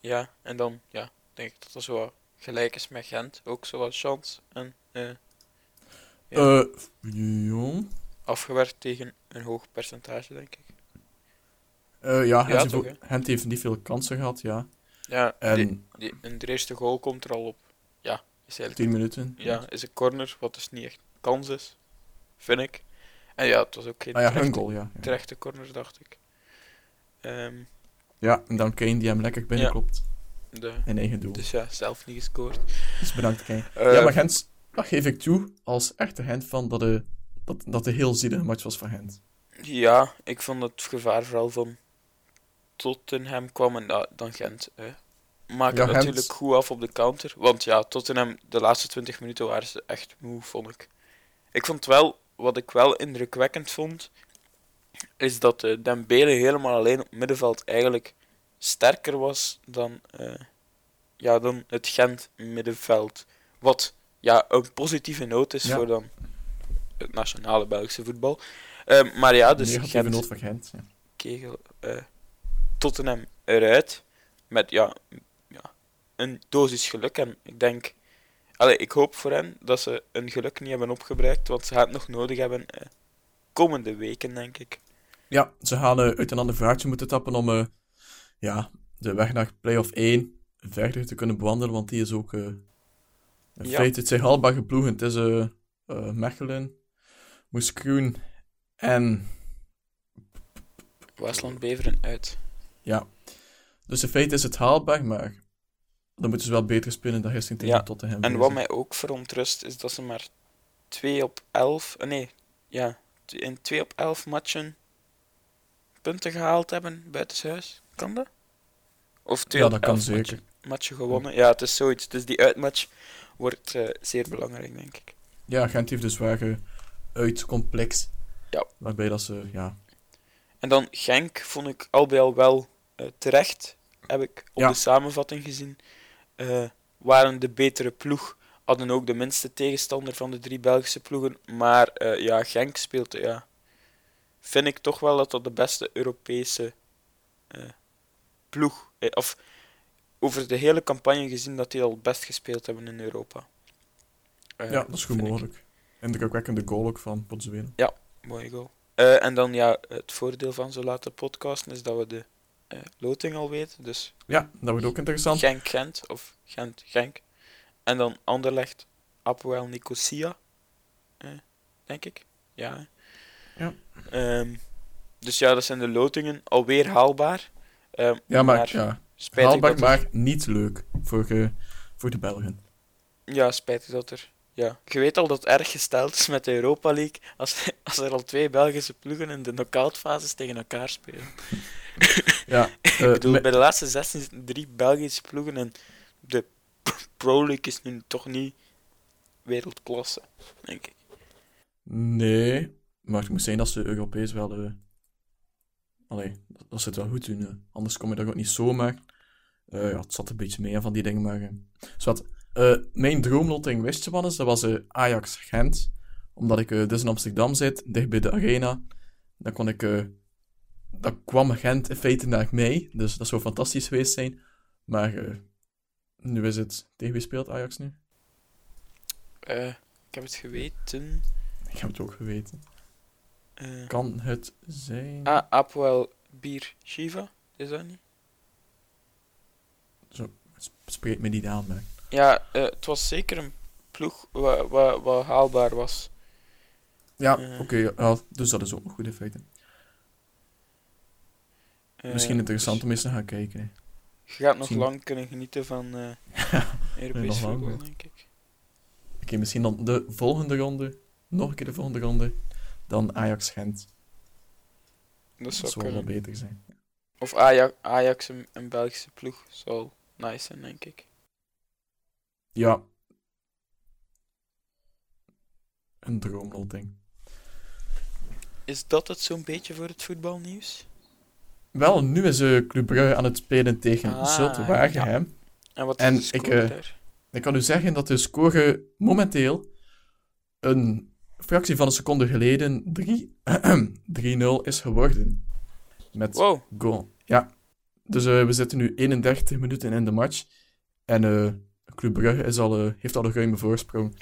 Ja, en dan ja, denk ik dat er zo gelijk is met Gent. Ook zo wat chance. En eh, Ja. Eh, ja. afgewerkt tegen een hoog percentage, denk ik. Eh, ja, toch, ook- Gent heeft niet veel kansen gehad, ja. Ja, En die, die, en de eerste goal komt er al op. Ja, is eigenlijk 10 minuten. ja, is een corner, wat dus niet echt kans is, vind ik. En ja, het was ook geen Ah ja, terechte, goal, ja. ja. terechte corner, dacht ik. Ehm, Ja, en dan Kane die hem lekker binnenklopt de, in eigen doel. dus ja, zelf niet gescoord. Dus bedankt Kane. Ja, maar Gent, dat geef ik toe als echte Gent van dat de, dat, dat de heel zielige match was voor Gent. Ja, ik vond het gevaar vooral van Tottenham kwam en da- dan Gent. Hè. Maak Ja, Gent- natuurlijk goed af op de counter. Want ja, Tottenham, de laatste 20 minuten waren ze echt moe, vond ik. Ik vond wel, wat ik wel indrukwekkend vond, is dat uh, Dembele helemaal alleen op middenveld eigenlijk sterker was dan, eh, ja, dan het Gent middenveld. Wat ja, een positieve noot is Ja. voor dan het nationale Belgische voetbal. Eh, maar ja, dus Negatieve Gent, noot voor Gent. Ja. Kegel, Tottenham eruit. Met ja, ja, een dosis geluk. En ik denk, allee, ik hoop voor hen dat ze hun geluk niet hebben opgebruikt. Want ze gaan het nog nodig hebben eh, komende weken, denk ik. Ja, ze gaan uit een ander vaartje moeten tappen om eh, ja, de weg naar play-off 1 verder te kunnen bewandelen, want die is ook... eh in Ja. feite, het zijn haalbare ploegen. Het is eh Mechelen, Moeskroen en... Waasland Beveren uit. Ja. Dus in feite is het haalbaar, maar dan moeten ze wel beter spelen dan gisteren tegen Ja, Tottenham. En wat mij ook verontrust is dat ze maar 2 op 11, eh, nee, ja, in 2 op 11 matchen punten gehaald hebben buitenshuis. Kan dat? Of 2 Ja, op dat kan 11 zeker. matchen, matchen gewonnen. Ja, het is zoiets. Dus die uitmatch wordt eh, zeer belangrijk, denk ik. Ja, Gent heeft dus zware uitcomplex. Ja. Waarbij dat ze, ja... En dan Genk vond ik al bij al wel terecht, heb ik op Ja. de samenvatting gezien. Eh, waren de betere ploeg, hadden ook de minste tegenstander van de drie Belgische ploegen. Maar eh, ja, Genk speelt, ja, vind ik toch wel dat dat de beste Europese eh, ploeg, eh, of over de hele campagne gezien, dat die al het best gespeeld hebben in Europa. Eh, ja, dat is goed vind ik. mogelijk. Indrukwekkende goal ook van Potsdam. Mooie goal. Eh, en dan ja, het voordeel van zo laten podcasten is dat we de eh, loting al weten. Dus Ja, dat wordt ook interessant. Genk-Gent of Gent-Genk. En dan Anderlecht, Apoel Nicosia. eh, denk ik. Ja. Ja. Ehm, dus ja, dat zijn de lotingen. Alweer haalbaar. Ehm, Ja, maar, ja, haalbaar, dat er- maar niet leuk voor, eh, voor de Belgen. Ja, spijtig dat er. Ja. Je weet al dat het erg gesteld is met de Europa League als, als er al twee Belgische ploegen in de knock-outfases tegen elkaar spelen. Ja, Ik eh, bedoel, bij de laatste 16 zitten drie Belgische ploegen en de Pro League is nu toch niet wereldklasse, denk ik. nee, maar het moet zijn dat ze Europees wel... eh allee, dat, dat ze het wel goed doen. eh. Anders kom je daar ook niet zomaar. Eh ja, het zat een beetje mee aan van die dingen, maar... Eh, mijn droomloting wist je wat is? Dat was eh, Ajax-Gent. Omdat ik dus in Amsterdam zit, dicht bij de arena. Dan kon ik... dan kwam Gent in feite naar mij. Dus dat zou fantastisch geweest zijn. Maar eh, nu is het... Tegen wie speelt Ajax nu? Eh, ik heb het geweten. Ik heb het ook geweten. Eh, Kan het zijn... ah, Apoel Bier Shiva, is dat niet? Spreekt me niet aan, maar... Ja, het was zeker een ploeg wat, haalbaar was. Ja, oké. ja, dus dat is ook nog goed in feite. Eh, Misschien interessant dus om eens te gaan kijken. hè. je gaat nog misschien- lang kunnen genieten van eh Europees lang, voetbal, denk ik. Oké, misschien dan de volgende ronde. Nog een keer de volgende ronde. Dan Ajax-Gent. Dat Dat zou wel beter zijn. Of Ajax, Ajax een, een Belgische ploeg zou nice zijn, denk ik. Ja. Een droomloting. Is dat het zo'n beetje voor het voetbalnieuws? Wel, nu is uh, Club Brugge aan het spelen tegen Ah, Zulte Waregem. En wat En is de ik, daar? Ik kan u zeggen dat de score momenteel een fractie van een seconde geleden 3 3-0 is geworden. Met Wow, goal. Ja. Dus eh, we zitten nu 31 minuten in de match. En eh Club Brugge is al, heeft al een ruime voorsprong.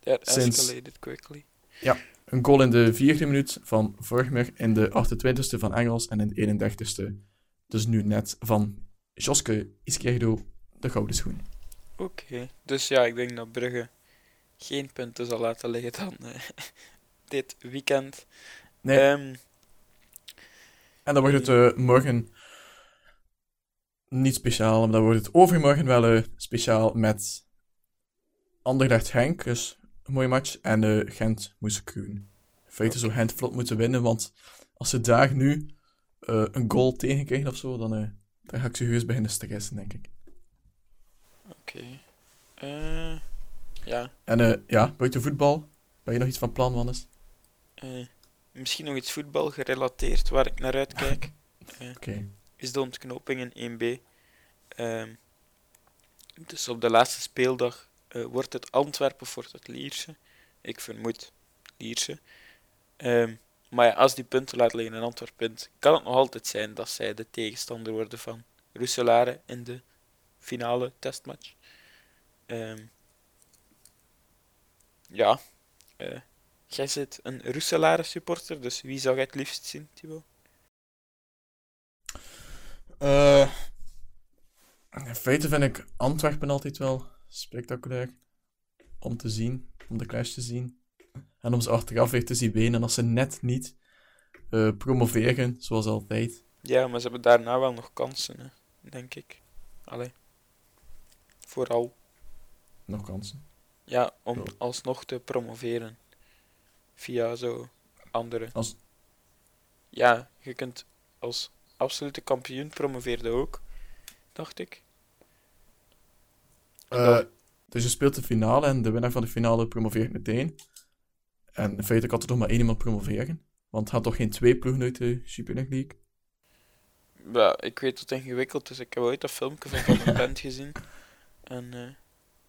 that Sinds- escalated quickly. Een goal in de vierde minuut van Vormer, in de 28e van Engels en in de 31e, dus nu net, van Joske Izquierdo, de gouden schoen. Oké, dus ja, ik denk dat Brugge geen punten zal laten liggen dan eh, dit weekend. Nee. Ehm, En dan wordt het eh, morgen niet speciaal, maar dan wordt het overmorgen wel eh, speciaal met Anderlecht Henk, dus een mooie match, en eh, Gent Moesekroen. In feite zou Gent vlot moeten winnen, want als ze daar nu eh, een goal tegen krijgen of zo, dan, eh, dan ga ik serieus beginnen stressen, denk ik. Oké. Eh, ja, En ja, buiten voetbal, ben je nog iets van plan, Wannes? misschien nog iets voetbal gerelateerd waar ik naar uitkijk. Oké. is de ontknoping in 1B. Ehm, dus op de laatste speeldag eh, wordt het Antwerpen wordt het Lierse. Ik vermoed Lierse. Ehm, maar als die punten laten liggen in Antwerpen, kan het nog altijd zijn dat zij de tegenstander worden van Roeselare in de finale testmatch. Ehm, ja, eh, jij zit een Roeselare supporter, dus wie zou jij het liefst zien, Thibaut? Eh, in feite vind ik Antwerpen altijd wel spectaculair om te zien, om de clash te zien. En om ze achteraf weer te zien wenen als ze net niet eh, promoveren, zoals altijd. Ja, maar ze hebben daarna wel nog kansen, hè, denk ik. Allee. Vooral, Nog kansen. ja, om alsnog te promoveren. Via zo andere. Als- Ja, je kunt als absolute kampioen promoveerde ook, dacht ik. Eh, dus je speelt de finale en de winnaar van de finale promoveert meteen. En in feite kan er nog maar één iemand promoveren. Want het had toch geen twee ploegen uit de Super League? Ja, ik weet dat het ingewikkeld is. Ik heb ooit dat filmpje van Van Bent gezien. En eh,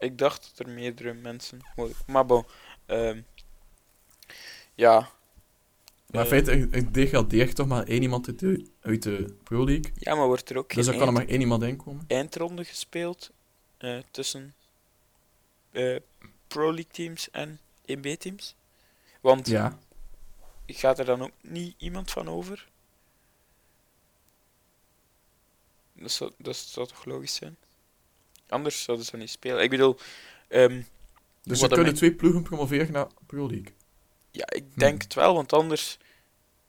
ik dacht dat er meerdere mensen. Maar bon, ehm, ja. Maar in Eh, feite, ik degradeert toch maar één iemand uit de, uit de Pro League. Ja, maar wordt er ook Dus geen er kan er maar één iemand in komen. eindronde gespeeld eh, tussen eh, Pro League teams en 1B teams? Want Ja. gaat er dan ook niet iemand van over? Dat zou, dat zou toch logisch zijn? Anders zouden ze niet spelen. Ik bedoel, ehm, Dus er kunnen twee ploegen promoveren naar Pro League. ja, ik denk het wel, want anders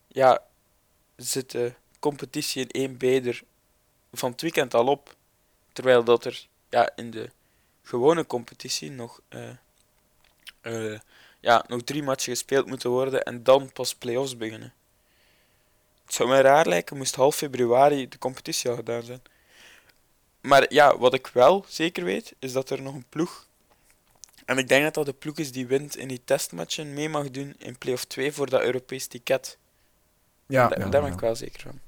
ja, zit de competitie in 1B er van het weekend al op. Terwijl dat er ja, in de gewone competitie nog, eh, eh, ja, nog drie matchen gespeeld moeten worden en dan pas play-offs beginnen. Het zou mij raar lijken moest half februari de competitie al gedaan zijn. Maar ja, wat ik wel zeker weet, is dat er nog een ploeg. En ik denk dat dat de ploeg is die wint in die testmatchen mee mag doen in play-off 2 voor dat Europees ticket. Ja, Da- ja, daar ja. ben ik wel zeker van.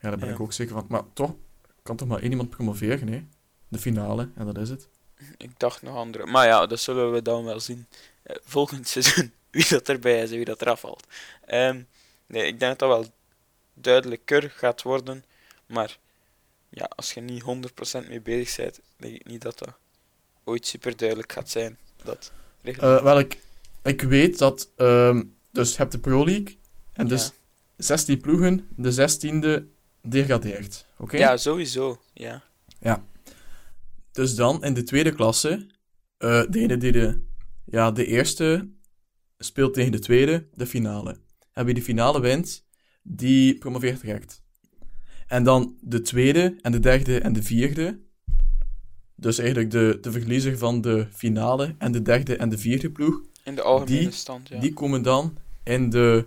Ja, daar ben Ja. ik ook zeker van. Maar toch kan toch maar één iemand promoveren, hè? De finale, en dat is het. Ik dacht nog andere. Maar ja, dat zullen we dan wel zien. eh, volgend seizoen. Wie dat erbij is en wie dat eraf valt. Ehm, nee, ik denk dat dat wel duidelijker gaat worden. Maar ja, als je niet 100% mee bezig bent, denk ik niet dat dat ooit super duidelijk gaat zijn. Dat Eh, wel, ik, ik weet dat... ehm, dus je hebt de Pro League. En dus Ja. 16 ploegen, de 16e degradeert. Oké? Ja, sowieso. Ja. Dus dan in de tweede klasse, eh degene die de, ja, de eerste speelt tegen de tweede, de finale. En wie de finale wint, die promoveert direct. En dan de tweede en de derde en de vierde. Dus eigenlijk de, de verliezer van de finale en de derde en de vierde ploeg. In de algemene Die- stand, ja. Die komen dan in de,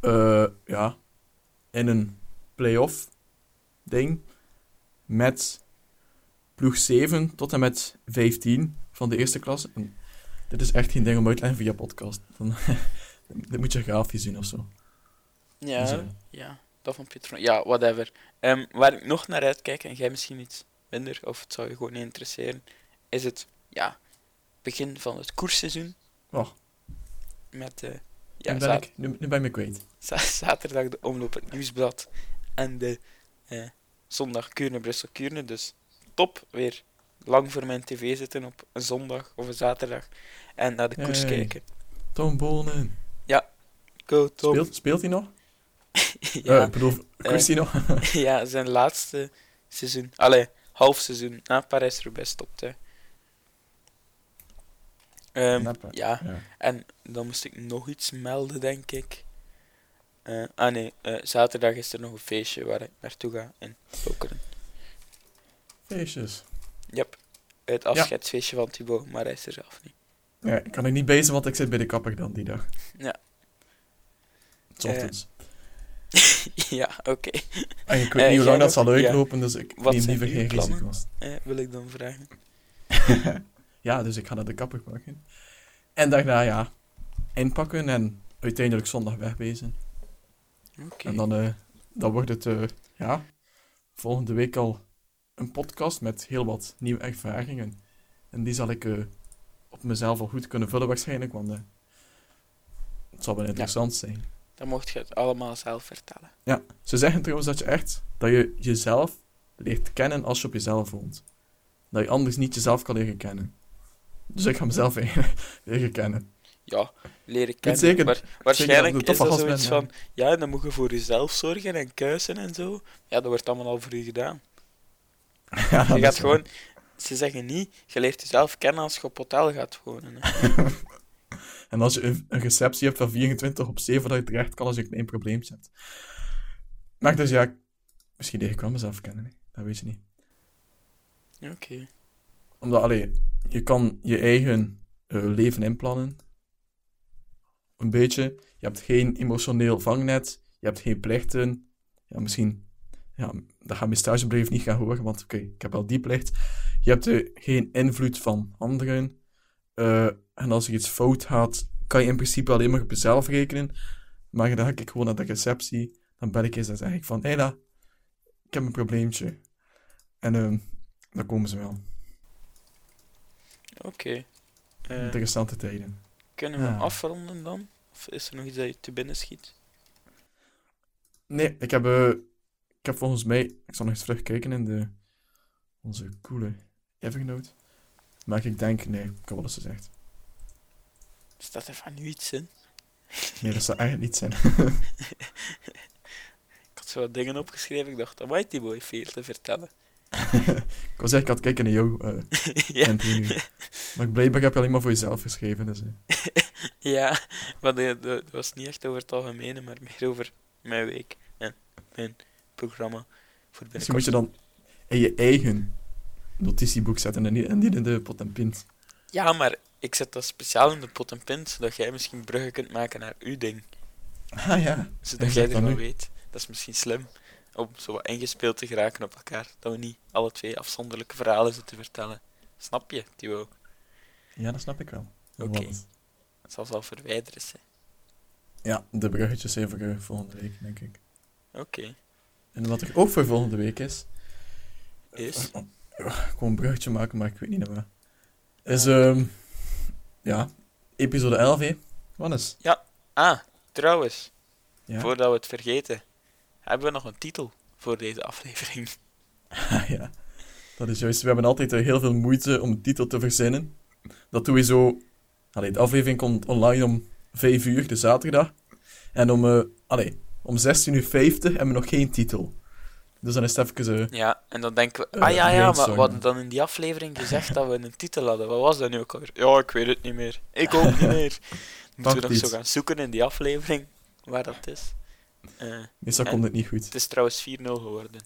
eh, ja, in een play-off ding met ploeg 7 tot en met 15 van de eerste klasse. En dit is echt geen ding om uit te leggen via podcast. Dan, dit moet je grafisch zien of zo. Ja, ja, dat van Pietro. Ja, whatever. Ehm, waar ik nog naar uitkijk, en jij misschien iets minder, of het zou je gewoon niet interesseren, is het ja, begin van het koersseizoen. Oh. Met eh, ja, nu, ben ik, nu, nu ben ik kwijt. za- zaterdag de omloop het nieuwsblad en de eh, zondag Kuurne, Brussel, Kuurne. Dus top, weer lang voor mijn tv zitten op een zondag of een zaterdag en naar de koers Hey. kijken. Tom Bonen. Go Tom! Speelt, speelt hij nog? ja. Eh, ik bedoel, koerst hij nog? Ja, zijn laatste seizoen. Allee, half seizoen na Parijs-Roubaix stopt hij. Knappe. ja, Ja. en dan moest ik nog iets melden, denk ik. Eh, ah nee, eh, zaterdag is er nog een feestje waar ik naartoe ga in Lokeren. Feestjes. Yep, het afscheidsfeestje van Thibaut, maar hij is er zelf niet. Ja, ik kan er niet zijn, want ik zit bij de kapper dan die dag. Ja. S ochtends. ja, oké. En ik weet Eh, niet hoe jij lang dat zal Ja. uitlopen, dus ik Wat neem liever geen plannen? risico's. Eh, wil ik dan vragen. ja, dus ik ga naar de kapper pakken. En daarna, ja, inpakken en uiteindelijk zondag wegwezen. Oké. En dan, eh, dan wordt het, eh, ja, volgende week al een podcast met heel wat nieuwe ervaringen. En die zal ik eh, op mezelf al goed kunnen vullen waarschijnlijk, want eh, het zal wel interessant zijn. Dan mocht je het allemaal zelf vertellen. Ja, ze zeggen trouwens dat je echt, dat je jezelf leert kennen als je op jezelf woont. Dat je anders niet jezelf kan leren kennen. Dus ik ga mezelf leren kennen. Ja, leren kennen. zeker- Waar- waarschijnlijk is dat zoiets ben, van, ja, dan moet je voor jezelf zorgen en kuisen en zo. Ja, dat wordt allemaal al voor je gedaan. Ja, Je gaat gewoon, ze zeggen niet, je leert jezelf kennen als je op hotel gaat wonen. En als je een, receptie hebt van 24 op 7, dat je terecht kan als je een klein probleem hebt. Maar dus ja, misschien leer ik wel mezelf kennen. hè. Dat weet je niet. Oké. Omdat, allee, je kan je eigen eh, leven inplannen. Een beetje. Je hebt geen emotioneel vangnet. Je hebt geen plichten. Ja, misschien... Ja, dat gaat mijn stagebrief niet gaan horen, want oké, ik heb al die plicht. Je hebt geen invloed van anderen. Eh, en als er iets fout gaat, kan je in principe alleen maar op jezelf rekenen. Maar dan ga ik gewoon naar de receptie. Dan bel ik eens en zeg ik van... Hela, ik heb een probleempje. En ehm dan komen ze wel. Oké. Eh, Interessante tijden. kunnen we ja. afronden dan? Of is er nog iets dat je te binnen schiet? Nee, ik heb, eh, ik heb volgens mij... Ik zal nog eens terugkijken in de... Onze coole Evernote. Maar ik denk... Nee, ik heb wel eens gezegd. Staat er van nu iets in? Nee, dat zou eigenlijk niet zijn. Ik had zo wat dingen opgeschreven. Ik dacht, amai, die boy veel te vertellen. ik was eigenlijk aan het kijken naar jou. eh ja. Maar blijkbaar heb je alleen maar voor jezelf geschreven. Dus, eh. ja, maar dat dat was niet echt over het algemene, maar meer over mijn week en mijn programma voor Misschien moet je dan in je eigen notitieboek zetten en niet, en niet in de pot en pint. Ja, maar ik zet dat speciaal in de pot en pint, zodat jij misschien bruggen kunt maken naar uw ding. Ah ja. Zodat jij ervan weet. Dat is misschien slim. Om zo wat ingespeeld te geraken op elkaar. Dat we niet alle twee afzonderlijke verhalen zitten vertellen. Snap je, Timo? Ja, dat snap ik wel. Oké. Want- Dat zal wel verwijderen zijn. Ja, de bruggetjes zijn voor eh, volgende week, denk ik. Oké. En wat er ook voor volgende week is... Is? Eh, ik een bruggetje maken, maar ik weet niet naar waar. Is, ehm ja, episode 11, hè. Wannes? Ah, trouwens. Ja. Voordat we het vergeten. Hebben we nog een titel voor deze aflevering? Ah, ja, dat is juist. We hebben altijd eh, heel veel moeite om een titel te verzinnen. Dat doen we zo... Allee, de aflevering komt online om 5 uur, de zaterdag. En om, eh allee, om 16 uur 50 hebben we nog geen titel. Dus dan is het even... eh, Ja, en dan denken we... Eh, Ah ja, ja, maar we hadden dan in die aflevering gezegd dat we een titel hadden. Wat was dat nu ook alweer? Ja, ik weet het niet meer. Ik ook niet meer. Moeten we nog zo gaan zoeken in die aflevering waar dat is. Eh, meestal komt het niet goed. het is trouwens 4-0 geworden.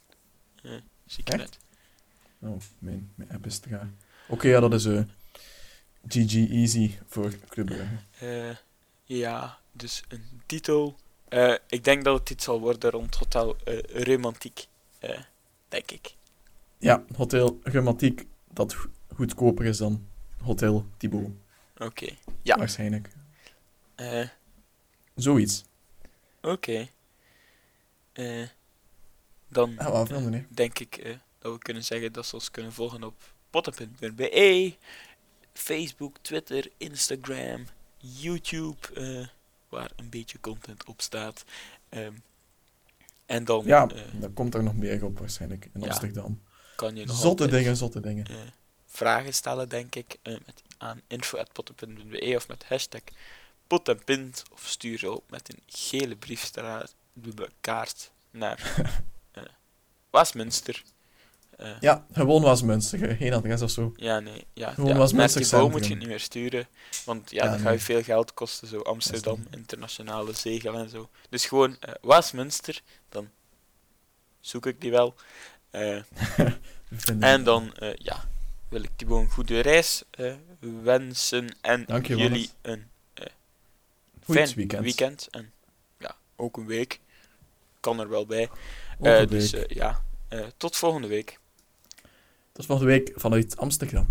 Zie ik Echt? net. Oh, mijn, mijn app is te gaan. Oké, ja, dat is eh GG Easy voor Club Brugge. Eh, ja, dus een titel. Eh, ik denk dat het iets zal worden rond Hotel eh, Romantiek. Eh, denk ik. Ja, Hotel Romantiek, dat go- goedkoper is dan Hotel Thibaut, Oké. Ja. waarschijnlijk. Eh, Zoiets. Oké. Eh, dan Ah, denk ik dat we kunnen zeggen dat ze ons kunnen volgen op potten.be, Facebook, Twitter, Instagram, YouTube, eh, waar een beetje content op staat. Ehm, en dan Ja, dan komt er nog meer op waarschijnlijk in Ja. Amsterdam. kan je nog Zotte altijd, dingen, zotte dingen. eh, vragen stellen, denk ik, eh, met, aan info.potten.be of met hashtag pottenpint of stuur op met een gele briefstraat kaart naar Westminster. Eh, Ja, gewoon was Münster, geen adres of zo. Ja, nee. Ja, Gewoon ja, was Münster moet je niet meer sturen. Want ja, Ja, dan ga je veel geld kosten. Zo Amsterdam, internationale zegel en zo. Dus gewoon eh Westminster. Dan zoek ik die wel. Eh, en dan, eh, ja, wil ik die gewoon een goede reis eh, wensen. En Dank je, jullie een eh, fijn weekend. weekend. En ja, ook een week. Kan er wel bij. Eh, dus eh, ja, eh, tot volgende week. Tot volgende week vanuit Amsterdam.